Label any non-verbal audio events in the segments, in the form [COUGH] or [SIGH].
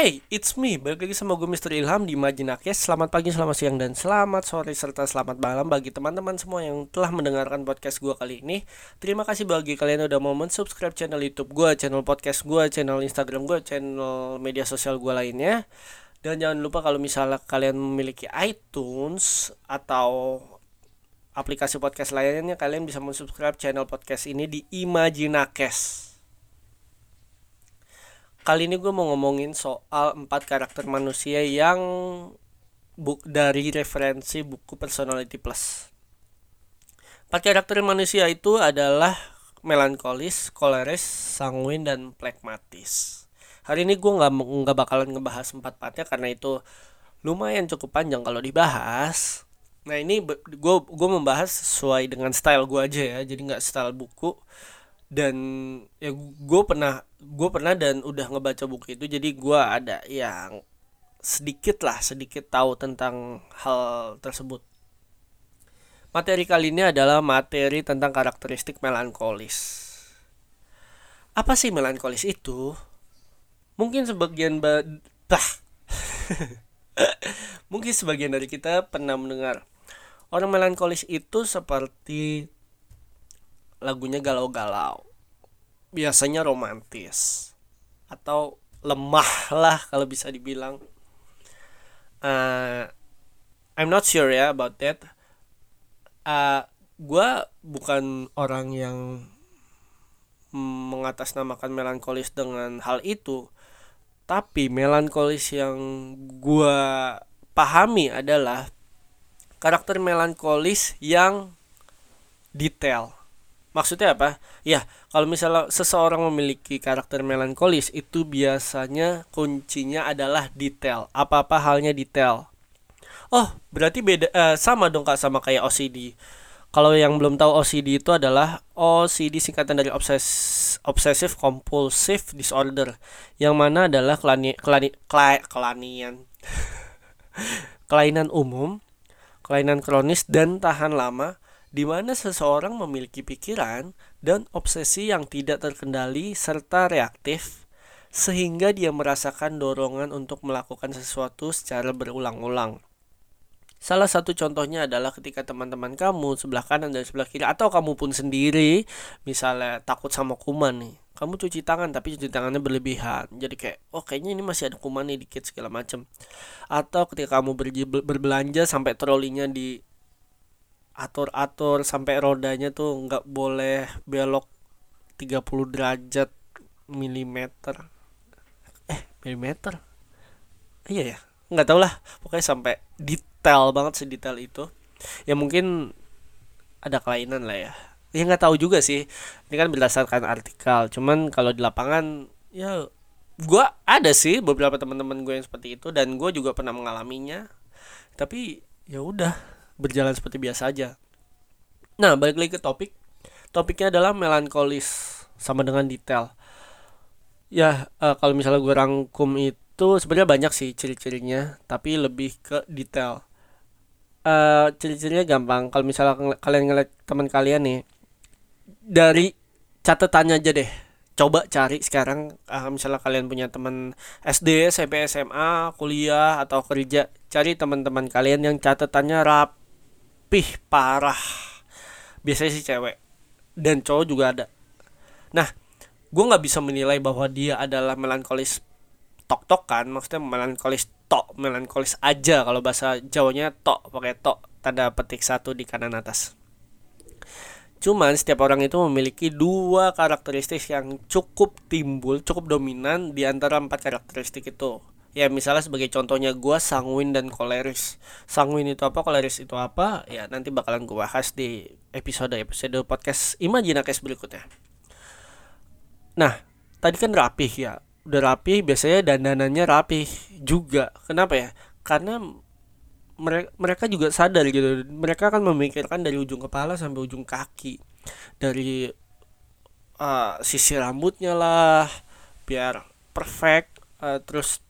Hey, it's me. Balik lagi sama gue Mr. Ilham di Majinakes. Selamat pagi, selamat siang, dan selamat sore serta selamat malam bagi teman-teman semua yang telah mendengarkan podcast gue kali ini. Terima kasih bagi kalian yang udah mau subscribe channel YouTube gue, channel podcast gue, channel Instagram gue, channel media sosial gue lainnya. Dan jangan lupa kalau misalnya kalian memiliki iTunes atau aplikasi podcast lainnya, kalian bisa subscribe channel podcast ini di Imajinakes. Kali ini gue mau ngomongin soal empat karakter manusia yang buk dari referensi buku Personality Plus. Empat karakter manusia itu adalah melankolis, koleris, sanguin, dan plekmatis. Hari ini gue nggak nggak bakalan ngebahas empat empatnya karena itu lumayan cukup panjang kalau dibahas. Nah ini gue gue membahas sesuai dengan style gue aja ya, jadi nggak style buku dan ya gue pernah gue pernah dan udah ngebaca buku itu jadi gue ada yang sedikit lah sedikit tahu tentang hal tersebut. Materi kali ini adalah materi tentang karakteristik melankolis. Apa sih melankolis itu? Mungkin sebagian bah. [LAUGHS] Mungkin sebagian dari kita pernah mendengar. Orang melankolis itu seperti lagunya galau-galau. Biasanya romantis. Atau lemah lah kalau bisa dibilang. Uh, I'm not sure ya about that. Uh, eh, gue bukan orang yang mengatasnamakan melankolis dengan hal itu. Tapi melankolis yang gue pahami adalah karakter melankolis yang detail Maksudnya apa? Ya, kalau misalnya seseorang memiliki karakter melankolis itu biasanya kuncinya adalah detail. Apa-apa halnya detail. Oh, berarti beda uh, sama dong Kak sama kayak OCD. Kalau yang belum tahu OCD itu adalah OCD singkatan dari obses obsessive compulsive disorder yang mana adalah kelani, kelani, kela, kelanian [LAUGHS] kelainan umum, kelainan kronis dan tahan lama di mana seseorang memiliki pikiran dan obsesi yang tidak terkendali serta reaktif, sehingga dia merasakan dorongan untuk melakukan sesuatu secara berulang-ulang. Salah satu contohnya adalah ketika teman-teman kamu sebelah kanan dan sebelah kiri atau kamu pun sendiri misalnya takut sama kuman nih. Kamu cuci tangan tapi cuci tangannya berlebihan. Jadi kayak oh kayaknya ini masih ada kuman nih dikit segala macam. Atau ketika kamu berbelanja sampai trolinya di atur-atur sampai rodanya tuh nggak boleh belok 30 derajat milimeter. Eh milimeter? Iya ya? Nggak tau lah. Pokoknya sampai detail banget sedetail itu. Ya mungkin ada kelainan lah ya. Ya nggak tahu juga sih. Ini kan berdasarkan artikel. Cuman kalau di lapangan ya gue ada sih beberapa teman-teman gue yang seperti itu dan gue juga pernah mengalaminya. Tapi ya udah berjalan seperti biasa aja. Nah, balik lagi ke topik. Topiknya adalah melankolis sama dengan detail. Ya, uh, kalau misalnya gue rangkum itu sebenarnya banyak sih ciri-cirinya, tapi lebih ke detail. Uh, ciri-cirinya gampang. Kalau misalnya kalian ngeliat teman kalian nih dari catatannya aja deh coba cari sekarang uh, misalnya kalian punya teman SD, SMP, SMA, kuliah atau kerja, cari teman-teman kalian yang catatannya rap rapih parah. Biasanya sih cewek. Dan cowok juga ada. Nah gue nggak bisa menilai bahwa dia adalah melankolis tok tok kan. Maksudnya melankolis tok melankolis aja. Kalau bahasa jawanya tok pakai tok. Tanda petik satu di kanan atas. Cuman setiap orang itu memiliki dua karakteristik yang cukup timbul, cukup dominan di antara empat karakteristik itu ya misalnya sebagai contohnya gue sanguin dan koleris. Sanguin itu apa koleris itu apa ya nanti bakalan gue bahas di episode episode podcast Imajinakes berikutnya. Nah tadi kan rapih ya. Udah rapih biasanya dandanannya rapih juga. Kenapa ya? Karena mereka mereka juga sadar gitu. Mereka akan memikirkan dari ujung kepala sampai ujung kaki. Dari uh, sisi rambutnya lah biar perfect uh, terus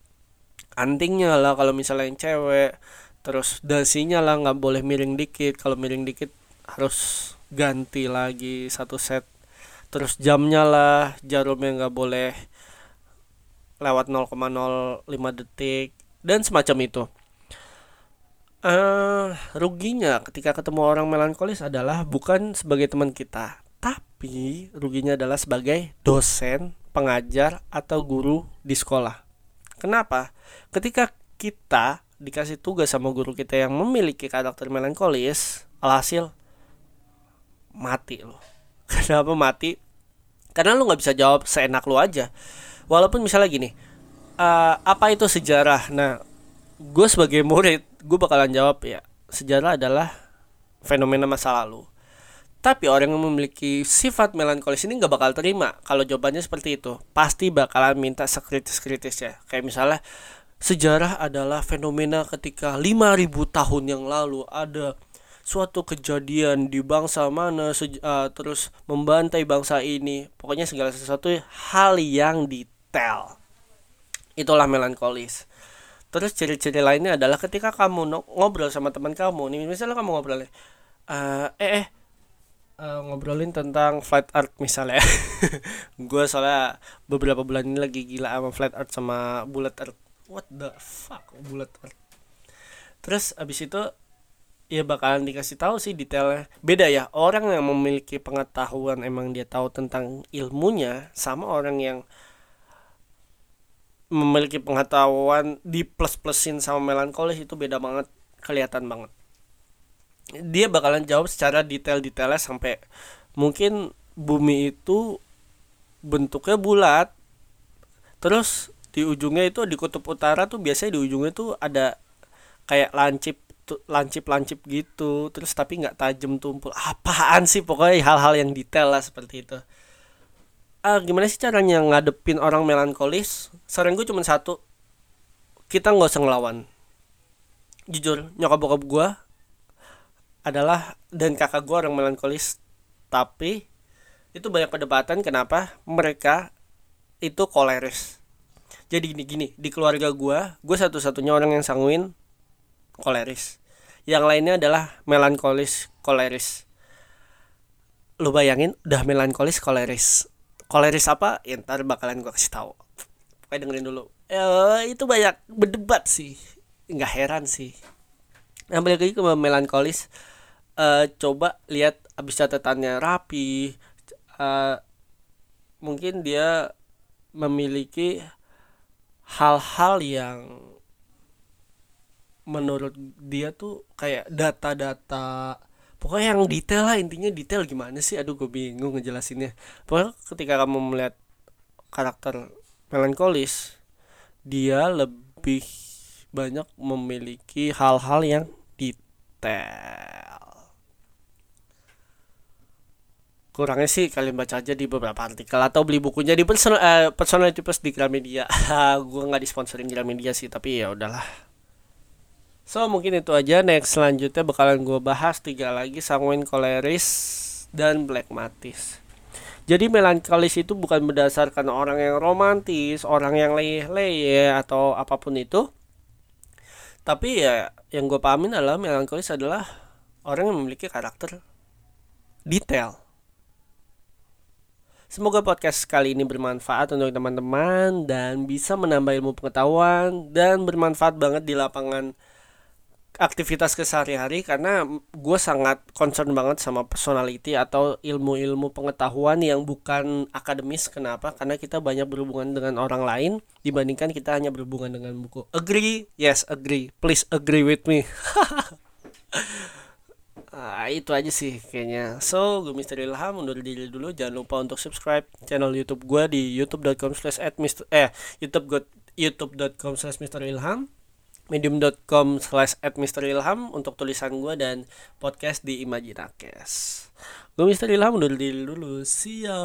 antingnya lah kalau misalnya yang cewek. Terus dasinya lah nggak boleh miring dikit. Kalau miring dikit harus ganti lagi satu set. Terus jamnya lah jarumnya nggak boleh lewat 0,05 detik dan semacam itu. Uh, ruginya ketika ketemu orang melankolis adalah bukan sebagai teman kita tapi ruginya adalah sebagai dosen pengajar atau guru di sekolah kenapa? Ketika kita dikasih tugas sama guru kita yang memiliki karakter melankolis alhasil mati loh [LAUGHS] kenapa mati? Karena lu nggak bisa jawab seenak lu aja. Walaupun misalnya gini uh, apa itu sejarah? Nah gue sebagai murid gue bakalan jawab ya sejarah adalah fenomena masa lalu tapi orang yang memiliki sifat melankolis ini nggak bakal terima kalau jawabannya seperti itu pasti bakalan minta sekritis-kritis ya kayak misalnya Sejarah adalah fenomena ketika 5000 tahun yang lalu ada suatu kejadian di bangsa mana uh, terus membantai bangsa ini. Pokoknya segala sesuatu hal yang detail. Itulah melankolis. Terus ciri-ciri lainnya adalah ketika kamu ngobrol sama teman kamu nih, misalnya kamu ngobrol uh, eh eh uh, ngobrolin tentang flat art misalnya. [LAUGHS] gue soalnya beberapa bulan ini lagi gila sama flat art sama bullet art. What the fuck bulat terus abis itu ya bakalan dikasih tahu sih detailnya. Beda ya orang yang memiliki pengetahuan emang dia tahu tentang ilmunya sama orang yang memiliki pengetahuan di plus plusin sama melankolis itu beda banget kelihatan banget dia bakalan jawab secara detail-detailnya sampai mungkin bumi itu bentuknya bulat. Terus di ujungnya itu di kutub utara tuh biasanya di ujungnya tuh ada kayak lancip lancip lancip gitu. Terus tapi nggak tajam tumpul. Apaan sih? Pokoknya hal-hal yang detail lah seperti itu. Ah gimana sih caranya ngadepin orang melankolis? Saran gue cuma satu. Kita nggak usah ngelawan. Jujur nyokap bokap gue adalah dan kakak gue orang melankolis. Tapi itu banyak perdebatan kenapa mereka itu koleris. Jadi gini gini di keluarga gue gue satu-satunya orang yang sanguin koleris. Yang lainnya adalah melankolis koleris. Lu bayangin udah melankolis koleris. Koleris apa? Ya ntar bakalan gue kasih tahu. Pokoknya dengerin dulu. Eh, itu banyak berdebat sih. Nggak heran sih. Nah balik lagi ke melankolis uh, coba lihat abis catatannya rapi. Uh, mungkin dia memiliki hal-hal yang menurut dia tuh kayak data-data. Pokoknya yang detail lah intinya detail gimana sih? Aduh gue bingung ngejelasinnya. Pokoknya ketika kamu melihat karakter melankolis dia lebih banyak memiliki hal-hal yang detail kurangnya sih kalian baca aja di beberapa artikel atau beli bukunya di personal uh, personality plus di Gramedia. [LAUGHS] Gue nggak disponsorin Gramedia sih tapi ya udahlah. So mungkin itu aja. Next selanjutnya bakalan gue bahas tiga lagi sanguin koleris dan black matis. Jadi melankolis itu bukan berdasarkan orang yang romantis orang yang leye-leye atau apa pun itu. Tapi ya yang gue pahamin adalah melankolis adalah orang yang memiliki karakter detail Semoga podcast kali ini bermanfaat untuk teman-teman dan bisa menambah ilmu pengetahuan dan bermanfaat banget di lapangan aktivitas kesehari-hari karena gue sangat concern banget sama personality atau ilmu-ilmu pengetahuan yang bukan akademis. Kenapa? Karena kita banyak berhubungan dengan orang lain dibandingkan kita hanya berhubungan dengan buku. Agree? Yes, agree. Please agree with me. [LAUGHS] Nah, itu aja sih kayaknya. So, gue Mister Ilham undur diri dulu. Jangan lupa untuk subscribe channel YouTube gue di youtube.com slash eh youtube youtube.com slash Mister Ilham medium.com slash at Mister Ilham untuk tulisan gue dan podcast di Imajinakes. Gue Mister Ilham undur diri dulu. See ya.